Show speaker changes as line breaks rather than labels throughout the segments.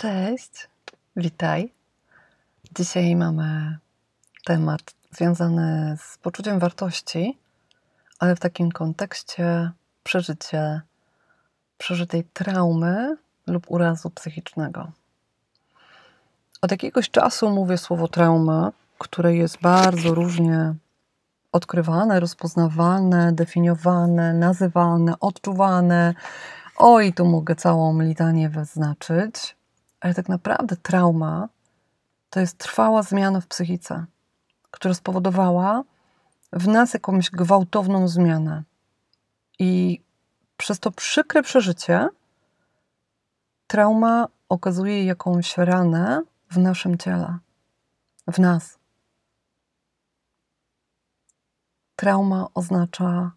Cześć, witaj. Dzisiaj mamy temat związany z poczuciem wartości, ale w takim kontekście przeżycie, przeżytej traumy lub urazu psychicznego. Od jakiegoś czasu mówię słowo trauma, które jest bardzo różnie odkrywane, rozpoznawane, definiowane, nazywane, odczuwane. Oj, tu mogę całą litanię wyznaczyć, ale tak naprawdę trauma to jest trwała zmiana w psychice, która spowodowała w nas jakąś gwałtowną zmianę. I przez to przykre przeżycie trauma okazuje jakąś ranę w naszym ciele, w nas. Trauma oznacza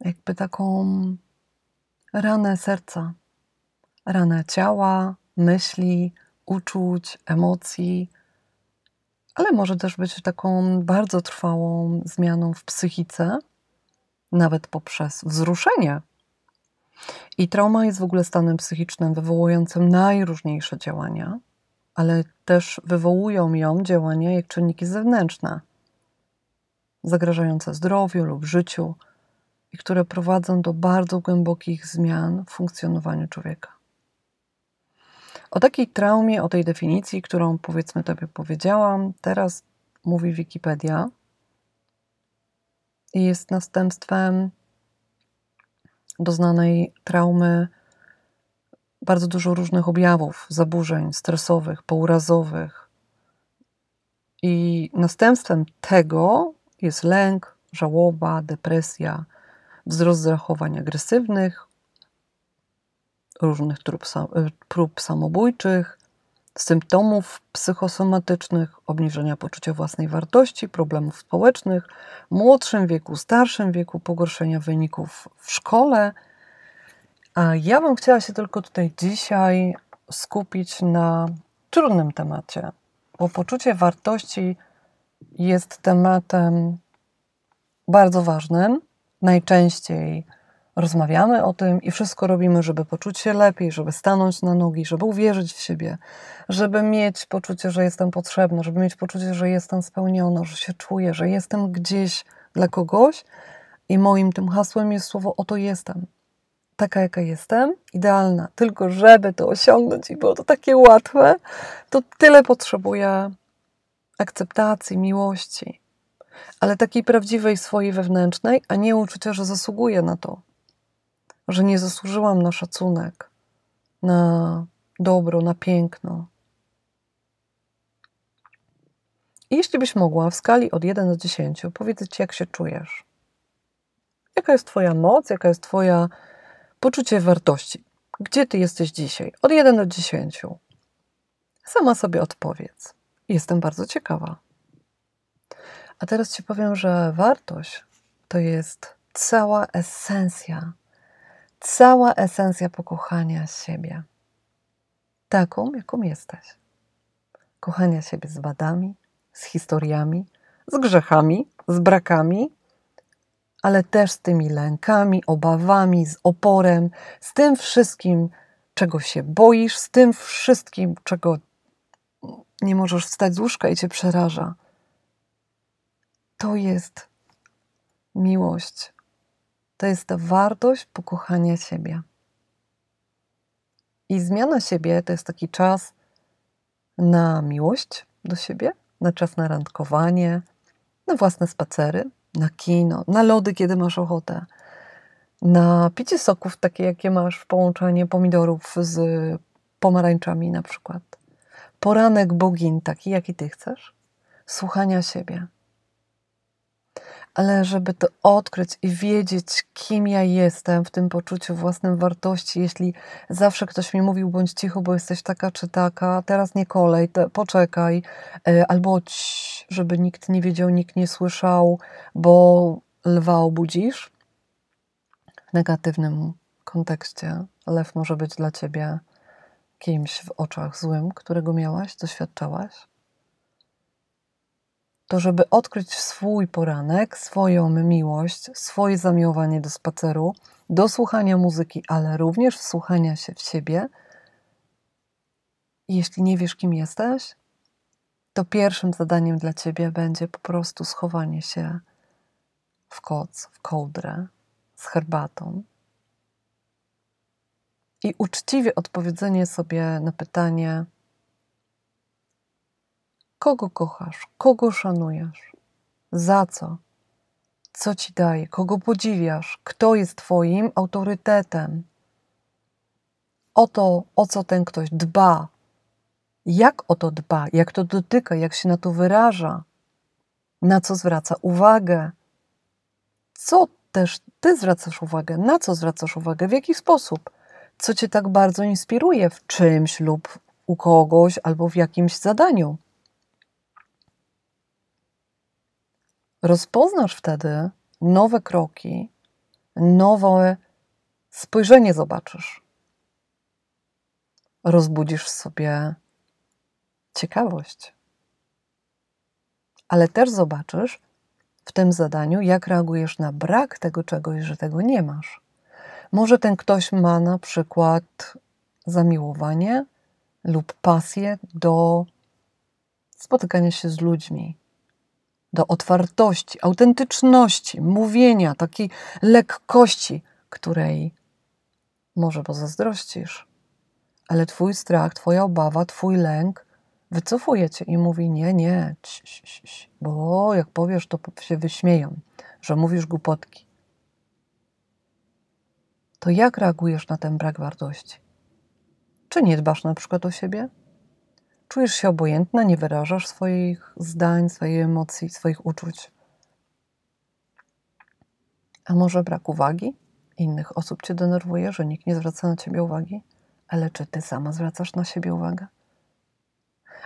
jakby taką ranę serca, ranę ciała, myśli, uczuć, emocji, ale może też być taką bardzo trwałą zmianą w psychice, nawet poprzez wzruszenie. I trauma jest w ogóle stanem psychicznym wywołującym najróżniejsze działania, ale też wywołują ją działania jak czynniki zewnętrzne, zagrażające zdrowiu lub życiu i które prowadzą do bardzo głębokich zmian w funkcjonowaniu człowieka. O takiej traumie, o tej definicji, którą powiedzmy Tobie powiedziałam, teraz mówi Wikipedia i jest następstwem doznanej traumy bardzo dużo różnych objawów, zaburzeń stresowych, pourazowych. I następstwem tego jest lęk, żałoba, depresja, wzrost zachowań agresywnych, różnych prób, prób samobójczych, symptomów psychosomatycznych, obniżenia poczucia własnej wartości, problemów społecznych, w młodszym wieku, starszym wieku, pogorszenia wyników w szkole. A ja bym chciała się tylko tutaj dzisiaj skupić na trudnym temacie, bo poczucie wartości jest tematem bardzo ważnym. Najczęściej rozmawiamy o tym i wszystko robimy, żeby poczuć się lepiej, żeby stanąć na nogi, żeby uwierzyć w siebie, żeby mieć poczucie, że jestem potrzebna, żeby mieć poczucie, że jestem spełniona, że się czuję, że jestem gdzieś dla kogoś. I moim tym hasłem jest słowo oto jestem. Taka, jaka jestem, idealna. Tylko, żeby to osiągnąć i było to takie łatwe, to tyle potrzebuję akceptacji, miłości, ale takiej prawdziwej swojej wewnętrznej, a nie uczucia, że zasługuję na to, że nie zasłużyłam na szacunek, na dobro, na piękno. I jeśli byś mogła w skali od 1 do 10 powiedzieć, jak się czujesz, jaka jest Twoja moc, jaka jest Twoja poczucie wartości, gdzie Ty jesteś dzisiaj, od 1 do 10. Sama sobie odpowiedz. Jestem bardzo ciekawa. A teraz Ci powiem, że wartość to jest cała esencja, cała esencja pokochania siebie. Taką, jaką jesteś. Kochania siebie z wadami, z historiami, z grzechami, z brakami, ale też z tymi lękami, obawami, z oporem, z tym wszystkim, czego się boisz, z tym wszystkim, czego nie możesz wstać z łóżka i cię przeraża. To jest miłość. To jest ta wartość pokochania siebie. I zmiana siebie to jest taki czas na miłość do siebie, na czas na randkowanie, na własne spacery, na kino, na lody, kiedy masz ochotę, na picie soków, takie jakie masz w połączeniu pomidorów z pomarańczami na przykład. Poranek bogin, taki jaki ty chcesz, słuchania siebie ale żeby to odkryć i wiedzieć, kim ja jestem w tym poczuciu własnej wartości, jeśli zawsze ktoś mi mówił, bądź cicho, bo jesteś taka czy taka, teraz nie kolej, poczekaj, e, albo cii, żeby nikt nie wiedział, nikt nie słyszał, bo lwa obudzisz. W negatywnym kontekście lew może być dla ciebie kimś w oczach złym, którego miałaś, doświadczałaś to żeby odkryć swój poranek, swoją miłość, swoje zamiłowanie do spaceru, do słuchania muzyki, ale również wsłuchania się w siebie, jeśli nie wiesz, kim jesteś, to pierwszym zadaniem dla ciebie będzie po prostu schowanie się w koc, w kołdrę z herbatą. I uczciwie odpowiedzenie sobie na pytanie, kogo kochasz, kogo szanujesz, za co, co ci daje, kogo podziwiasz, kto jest Twoim autorytetem. O to, o co ten ktoś dba, jak o to dba, jak to dotyka, jak się na to wyraża, na co zwraca uwagę, co też ty zwracasz uwagę, na co zwracasz uwagę, w jaki sposób, co cię tak bardzo inspiruje w czymś lub u kogoś albo w jakimś zadaniu. Rozpoznasz wtedy nowe kroki, nowe spojrzenie zobaczysz. Rozbudzisz w sobie ciekawość. Ale też zobaczysz w tym zadaniu, jak reagujesz na brak tego czegoś, że tego nie masz. Może ten ktoś ma na przykład zamiłowanie lub pasję do spotykania się z ludźmi, do otwartości, autentyczności, mówienia, takiej lekkości, której może pozazdrościsz, ale Twój strach, Twoja obawa, Twój lęk wycofuje Cię i mówi: Nie, nie, bo jak powiesz, to się wyśmieją, że mówisz głupotki. To jak reagujesz na ten brak wartości? Czy nie dbasz na przykład o siebie? Czujesz się obojętna, nie wyrażasz swoich zdań, swojej emocji, swoich uczuć. A może brak uwagi? Innych osób cię denerwuje, że nikt nie zwraca na ciebie uwagi? Ale czy ty sama zwracasz na siebie uwagę?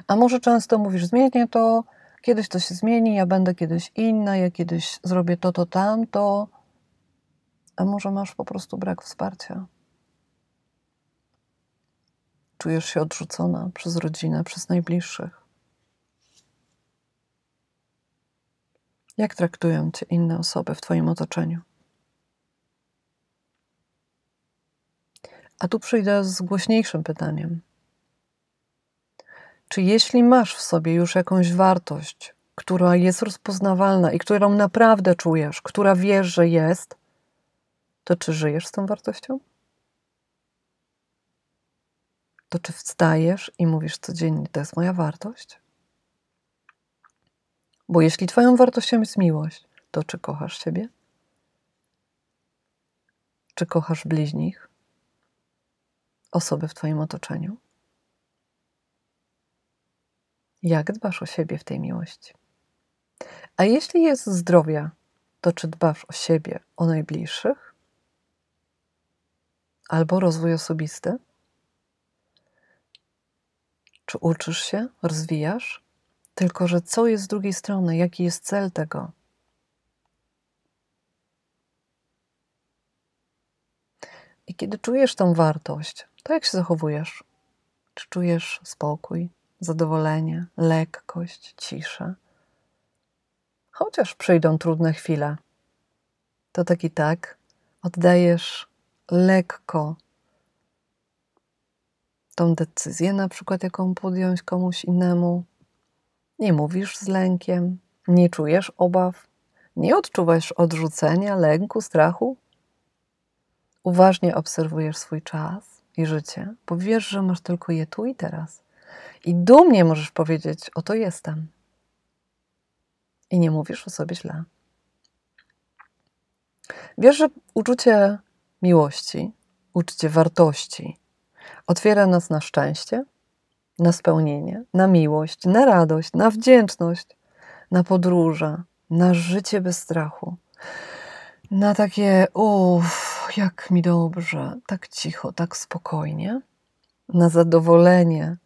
A może często mówisz, zmienię to, kiedyś to się zmieni, ja będę kiedyś inna, ja kiedyś zrobię to, to, tamto. A może masz po prostu brak wsparcia? Czujesz się odrzucona przez rodzinę, przez najbliższych. Jak traktują cię inne osoby w Twoim otoczeniu? A tu przyjdę z głośniejszym pytaniem. Czy jeśli masz w sobie już jakąś wartość, która jest rozpoznawalna i którą naprawdę czujesz, która wiesz, że jest, to czy żyjesz z tą wartością? To czy wstajesz i mówisz codziennie, to jest moja wartość? Bo jeśli Twoją wartością jest miłość, to czy kochasz siebie? Czy kochasz bliźnich? Osoby w Twoim otoczeniu? Jak dbasz o siebie w tej miłości? A jeśli jest zdrowia, to czy dbasz o siebie, o najbliższych? Albo rozwój osobisty? Czy uczysz się, rozwijasz? Tylko, że co jest z drugiej strony? Jaki jest cel tego? I kiedy czujesz tą wartość, to jak się zachowujesz? Czy czujesz spokój, zadowolenie, lekkość, ciszę? Chociaż przyjdą trudne chwile, to tak i tak oddajesz lekko tą decyzję, na przykład jaką podjąć komuś innemu. Nie mówisz z lękiem, nie czujesz obaw, nie odczuwasz odrzucenia, lęku, strachu. Uważnie obserwujesz swój czas i życie, bo wiesz, że masz tylko je tu i teraz. I dumnie możesz powiedzieć: Oto jestem. I nie mówisz o sobie źle. Wiesz, że uczucie miłości, uczucie wartości, Otwiera nas na szczęście, na spełnienie, na miłość, na radość, na wdzięczność, na podróże, na życie bez strachu, na takie, uff, jak mi dobrze, tak cicho, tak spokojnie, na zadowolenie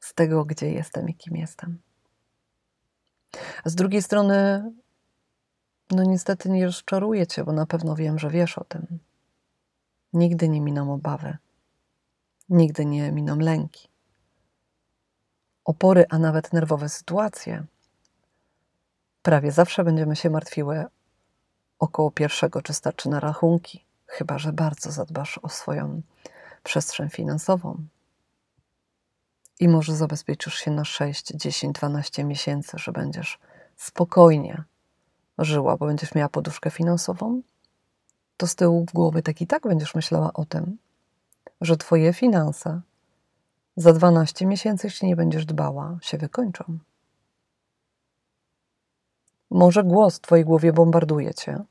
z tego, gdzie jestem i kim jestem. A z drugiej strony, no niestety nie rozczaruję cię, bo na pewno wiem, że wiesz o tym. Nigdy nie miną obawy Nigdy nie miną lęki. Opory, a nawet nerwowe sytuacje. Prawie zawsze będziemy się martwiły około pierwszego, czy starczy na rachunki, chyba że bardzo zadbasz o swoją przestrzeń finansową. I może zabezpieczysz się na 6, 10, 12 miesięcy, że będziesz spokojnie żyła, bo będziesz miała poduszkę finansową, to z tyłu głowy tak i tak będziesz myślała o tym, że twoje finanse za 12 miesięcy, jeśli nie będziesz dbała, się wykończą. Może głos w twojej głowie bombarduje cię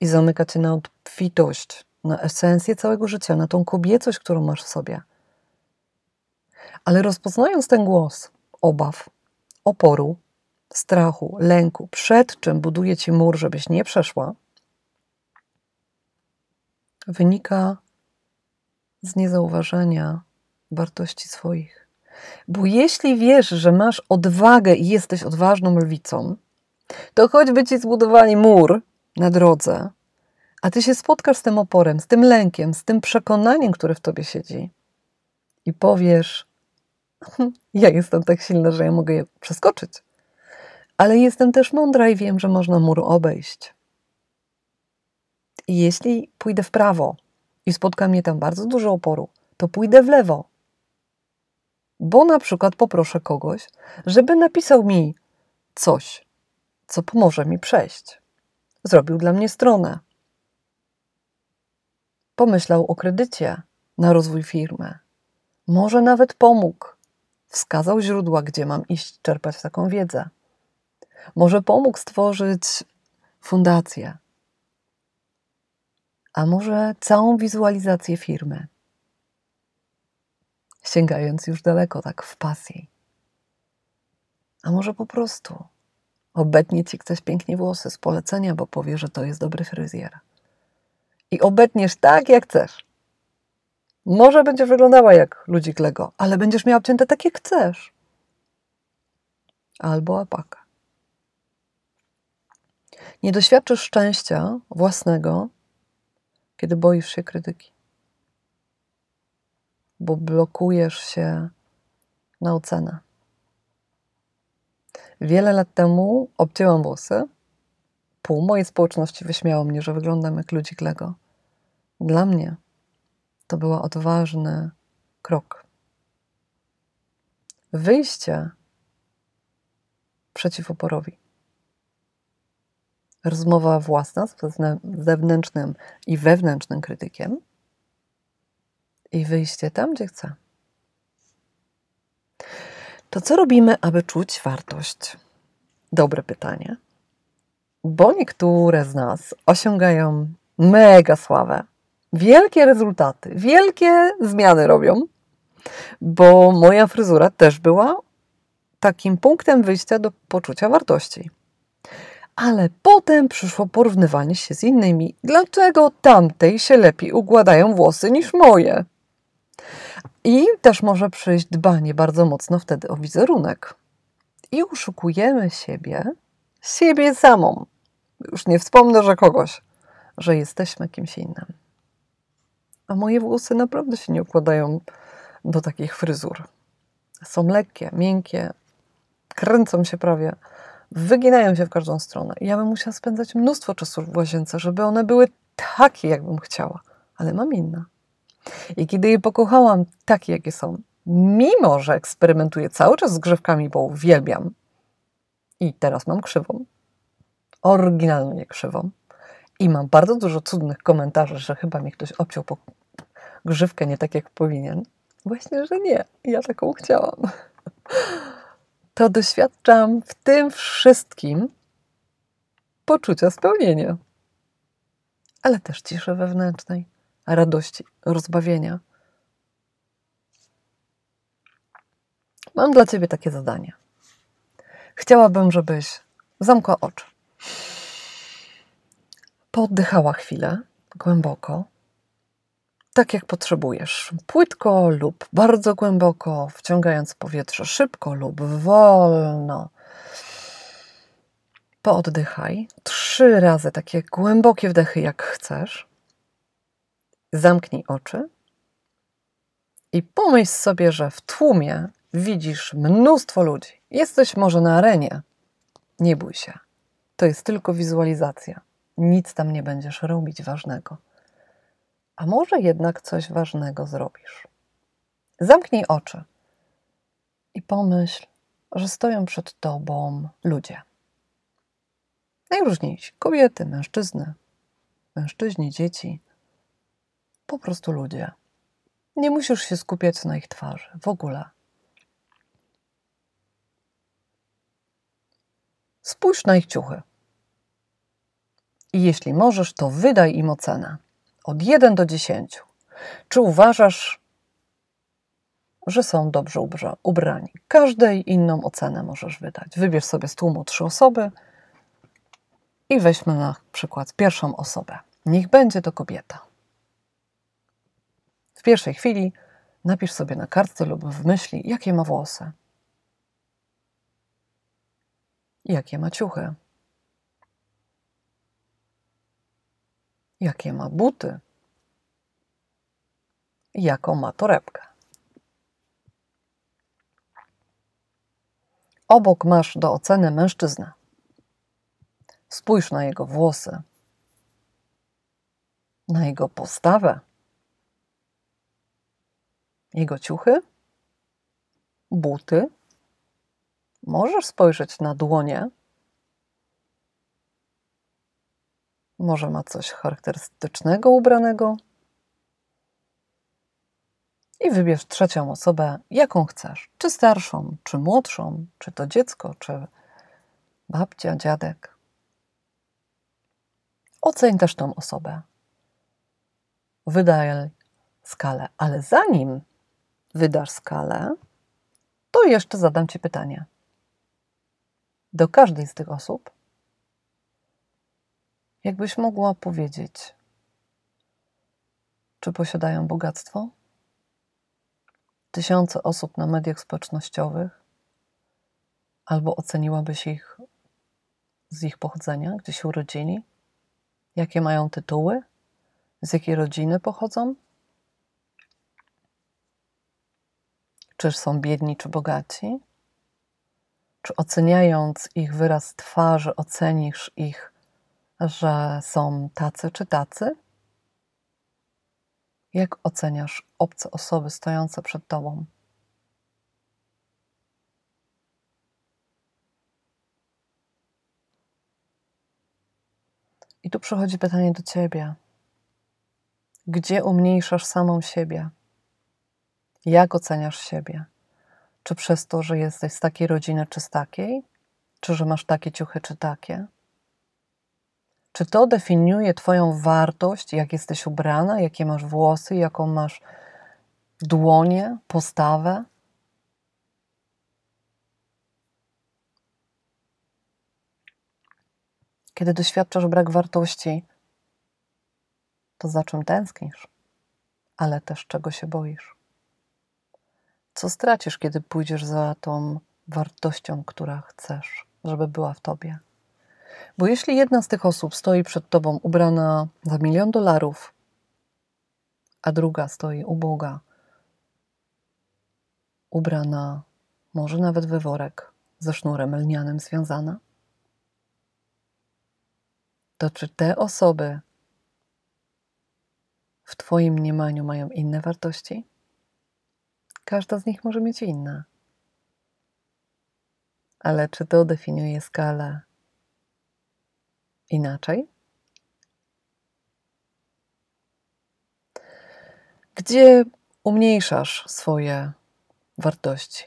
i zamyka cię na obfitość, na esencję całego życia, na tą kobiecość, którą masz w sobie. Ale rozpoznając ten głos obaw, oporu, strachu, lęku, przed czym buduje ci mur, żebyś nie przeszła, wynika z niezauważenia wartości swoich. Bo jeśli wiesz, że masz odwagę i jesteś odważną lwicą, to choćby ci zbudowali mur na drodze, a ty się spotkasz z tym oporem, z tym lękiem, z tym przekonaniem, które w tobie siedzi i powiesz: Ja jestem tak silna, że ja mogę je przeskoczyć, ale jestem też mądra i wiem, że można mur obejść. I jeśli pójdę w prawo i spotka mnie tam bardzo dużo oporu, to pójdę w lewo. Bo na przykład poproszę kogoś, żeby napisał mi coś, co pomoże mi przejść. Zrobił dla mnie stronę. Pomyślał o kredycie na rozwój firmy. Może nawet pomógł. Wskazał źródła, gdzie mam iść czerpać taką wiedzę. Może pomógł stworzyć fundację. A może całą wizualizację firmy. Sięgając już daleko, tak w pasji. A może po prostu Obetnie ci ktoś pięknie włosy z polecenia, bo powie, że to jest dobry fryzjer. I obetniesz tak, jak chcesz. Może będziesz wyglądała jak ludzik Lego, ale będziesz miała obcięte tak, jak chcesz. Albo apaka. Nie doświadczysz szczęścia własnego, kiedy boisz się krytyki. Bo blokujesz się na ocenę. Wiele lat temu obcięłam włosy. Pół mojej społeczności wyśmiało mnie, że wyglądam jak ludzik Lego. Dla mnie to był odważny krok. Wyjście przeciw oporowi. Rozmowa własna z zewnętrznym i wewnętrznym krytykiem i wyjście tam, gdzie chcę. To co robimy, aby czuć wartość? Dobre pytanie. Bo niektóre z nas osiągają mega sławę, wielkie rezultaty, wielkie zmiany robią, bo moja fryzura też była takim punktem wyjścia do poczucia wartości. Ale potem przyszło porównywanie się z innymi. Dlaczego tamtej się lepiej układają włosy niż moje? I też może przyjść dbanie bardzo mocno wtedy o wizerunek. I uszukujemy siebie, siebie samą. Już nie wspomnę, że kogoś, że jesteśmy kimś innym. A moje włosy naprawdę się nie układają do takich fryzur. Są lekkie, miękkie, kręcą się prawie, wyginają się w każdą stronę. I ja bym musiała spędzać mnóstwo czasu w łazience, żeby one były takie, jakbym chciała, ale mam inne. I kiedy je pokochałam takie, jakie są, mimo że eksperymentuję cały czas z grzywkami, bo uwielbiam, i teraz mam krzywą, oryginalnie krzywą, i mam bardzo dużo cudnych komentarzy, że chyba mi ktoś obciął po grzywkę nie tak, jak powinien. Właśnie, że nie. Ja taką chciałam. To doświadczam w tym wszystkim poczucia spełnienia, ale też ciszy wewnętrznej radości, rozbawienia. Mam dla Ciebie takie zadanie. Chciałabym, żebyś zamkła oczy. Poddychała chwilę, głęboko, tak jak potrzebujesz. Płytko lub bardzo głęboko, wciągając powietrze szybko lub wolno. Pooddychaj trzy razy takie głębokie wdechy, jak chcesz. Zamknij oczy i pomyśl sobie, że w tłumie widzisz mnóstwo ludzi. Jesteś może na arenie. Nie bój się. To jest tylko wizualizacja. Nic tam nie będziesz robić ważnego. A może jednak coś ważnego zrobisz. Zamknij oczy I pomyśl, że stoją przed tobą ludzie. Najróżniejsi kobiety, mężczyzny, mężczyźni, dzieci, po prostu ludzie. Nie musisz się skupiać na ich twarzy w ogóle. Spójrz na ich ciuchy. I jeśli możesz, to wydaj im ocenę. Od 1 do 10. Czy uważasz, że są dobrze ubrani? Każdej inną ocenę możesz wydać. Wybierz sobie z tłumu trzy osoby i weźmy na przykład pierwszą osobę. Niech będzie to kobieta. W pierwszej chwili napisz sobie na kartce lub w myśli, jakie ma włosy, jakie ma ciuchy, jakie ma buty, jaką ma torebkę. Obok masz do oceny mężczyznę. Spójrz na jego włosy, na jego postawę, jego ciuchy, buty. Możesz spojrzeć na dłonie. Może ma coś charakterystycznego ubranego. I wybierz trzecią osobę, jaką chcesz. Czy starszą, czy młodszą, czy to dziecko, czy babcia, dziadek. Oceń też tą osobę. Wydaj skalę, ale zanim wydasz skalę, to jeszcze zadam Ci pytanie. Do każdej z tych osób, jakbyś mogła powiedzieć, czy posiadają bogactwo? Tysiące osób na mediach społecznościowych, albo oceniłabyś ich z ich pochodzenia, gdzie się urodzili, jakie mają tytuły, z jakiej rodziny pochodzą? Czy są biedni, czy bogaci? Czy oceniając ich wyraz twarzy, ocenisz ich, że są tacy czy tacy? Jak oceniasz obce osoby stojące przed tobą? I tu przychodzi pytanie do ciebie: gdzie umniejszasz samą siebie? Jak oceniasz siebie? Czy przez to, że jesteś z takiej rodziny, czy z takiej? Czy że masz takie ciuchy, czy takie? Czy to definiuje Twoją wartość, jak jesteś ubrana, jakie masz włosy, jaką masz dłonie, postawę? Kiedy doświadczasz brak wartości, to za czym tęsknisz, ale też czego się boisz? Co stracisz, kiedy pójdziesz za tą wartością, która chcesz, żeby była w tobie? Bo jeśli jedna z tych osób stoi przed tobą ubrana za milion dolarów, a druga stoi uboga, ubrana może nawet we worek ze sznurem lnianym związana, to czy te osoby w Twoim mniemaniu mają inne wartości? Każda z nich może mieć inne. Ale czy to definiuje skalę inaczej? Gdzie umniejszasz swoje wartości?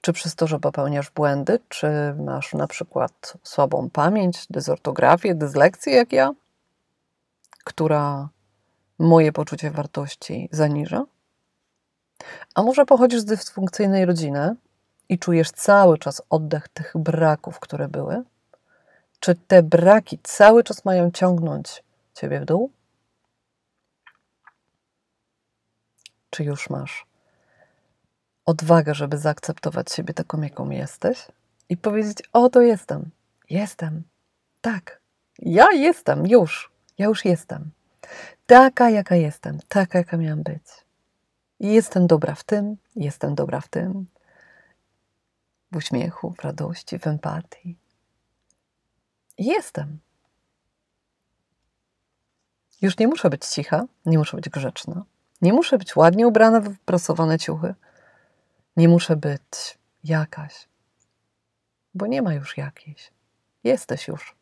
Czy przez to, że popełniasz błędy, czy masz na przykład słabą pamięć, dezortografię, dyslekcję jak ja, która moje poczucie wartości zaniża? A może pochodzisz z dysfunkcyjnej rodziny i czujesz cały czas oddech tych braków, które były? Czy te braki cały czas mają ciągnąć ciebie w dół? Czy już masz odwagę, żeby zaakceptować siebie taką, jaką jesteś i powiedzieć: O, to jestem, jestem, tak, ja jestem, już, ja już jestem. Taka, jaka jestem, taka, jaka miałam być. Jestem dobra w tym, jestem dobra w tym. W uśmiechu, w radości, w empatii. Jestem. Już nie muszę być cicha, nie muszę być grzeczna, nie muszę być ładnie ubrana w prasowane ciuchy. Nie muszę być jakaś, bo nie ma już jakiejś. Jesteś już.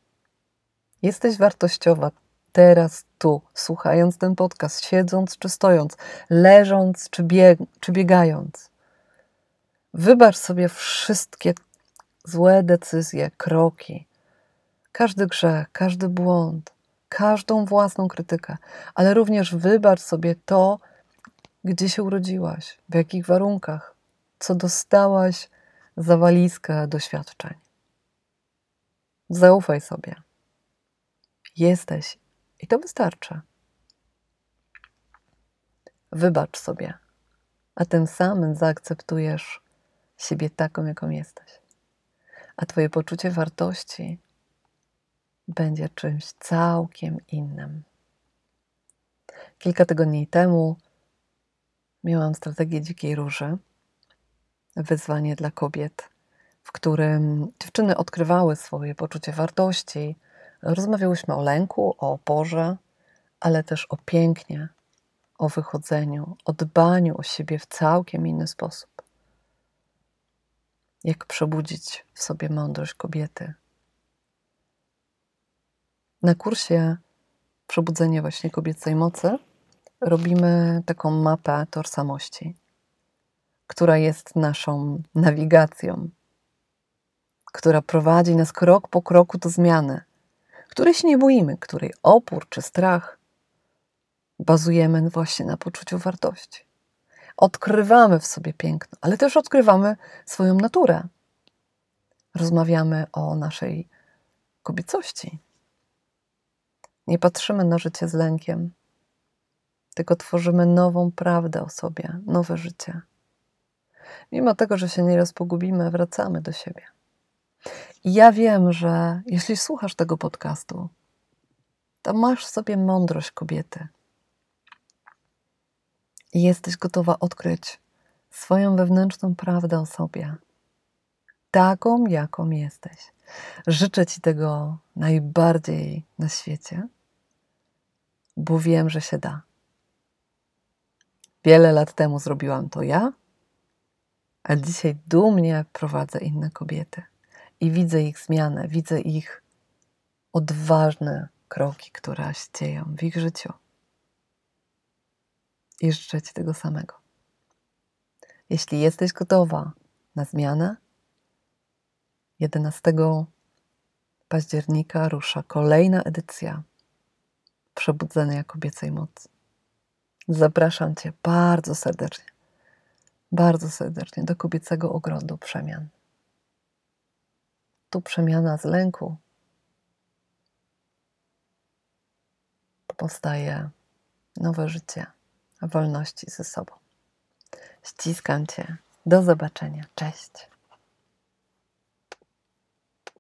Jesteś wartościowa teraz, tu, słuchając ten podcast, siedząc czy stojąc, leżąc czy, bieg czy biegając. Wybacz sobie wszystkie złe decyzje, kroki, każdy grzech, każdy błąd, każdą własną krytykę, ale również wybacz sobie to, gdzie się urodziłaś, w jakich warunkach, co dostałaś za walizkę doświadczeń. Zaufaj sobie. Jesteś i to wystarczy. Wybacz sobie, a tym samym zaakceptujesz siebie taką, jaką jesteś. A Twoje poczucie wartości będzie czymś całkiem innym. Kilka tygodni temu miałam strategię dzikiej róży, wyzwanie dla kobiet, w którym dziewczyny odkrywały swoje poczucie wartości. Rozmawiałyśmy o lęku, o oporze, ale też o pięknie, o wychodzeniu, o dbaniu o siebie w całkiem inny sposób. Jak przebudzić w sobie mądrość kobiety, na kursie Przebudzenie właśnie kobiecej mocy robimy taką mapę tożsamości, która jest naszą nawigacją, która prowadzi nas krok po kroku do zmiany, której się nie boimy, której opór czy strach bazujemy właśnie na poczuciu wartości. Odkrywamy w sobie piękno, ale też odkrywamy swoją naturę. Rozmawiamy o naszej kobiecości, nie patrzymy na życie z lękiem, tylko tworzymy nową prawdę o sobie, nowe życie. Mimo tego, że się nieraz pogubimy, wracamy do siebie. I ja wiem, że jeśli słuchasz tego podcastu, to masz w sobie mądrość kobiety. I jesteś gotowa odkryć swoją wewnętrzną prawdę o sobie, taką, jaką jesteś. Życzę Ci tego najbardziej na świecie, bo wiem, że się da. Wiele lat temu zrobiłam to ja, a dzisiaj dumnie prowadzę inne kobiety i widzę ich zmianę, widzę ich odważne kroki, które się dzieją w ich życiu. I życzę Ci tego samego. Jeśli jesteś gotowa na zmianę, 11 października rusza kolejna edycja Przebudzenia Kobiecej Mocy. Zapraszam Cię bardzo serdecznie, bardzo serdecznie do kobiecego ogrodu przemian. Tu przemiana z lęku powstaje nowe życie wolności ze sobą. Ściskam Cię. Do zobaczenia. Cześć.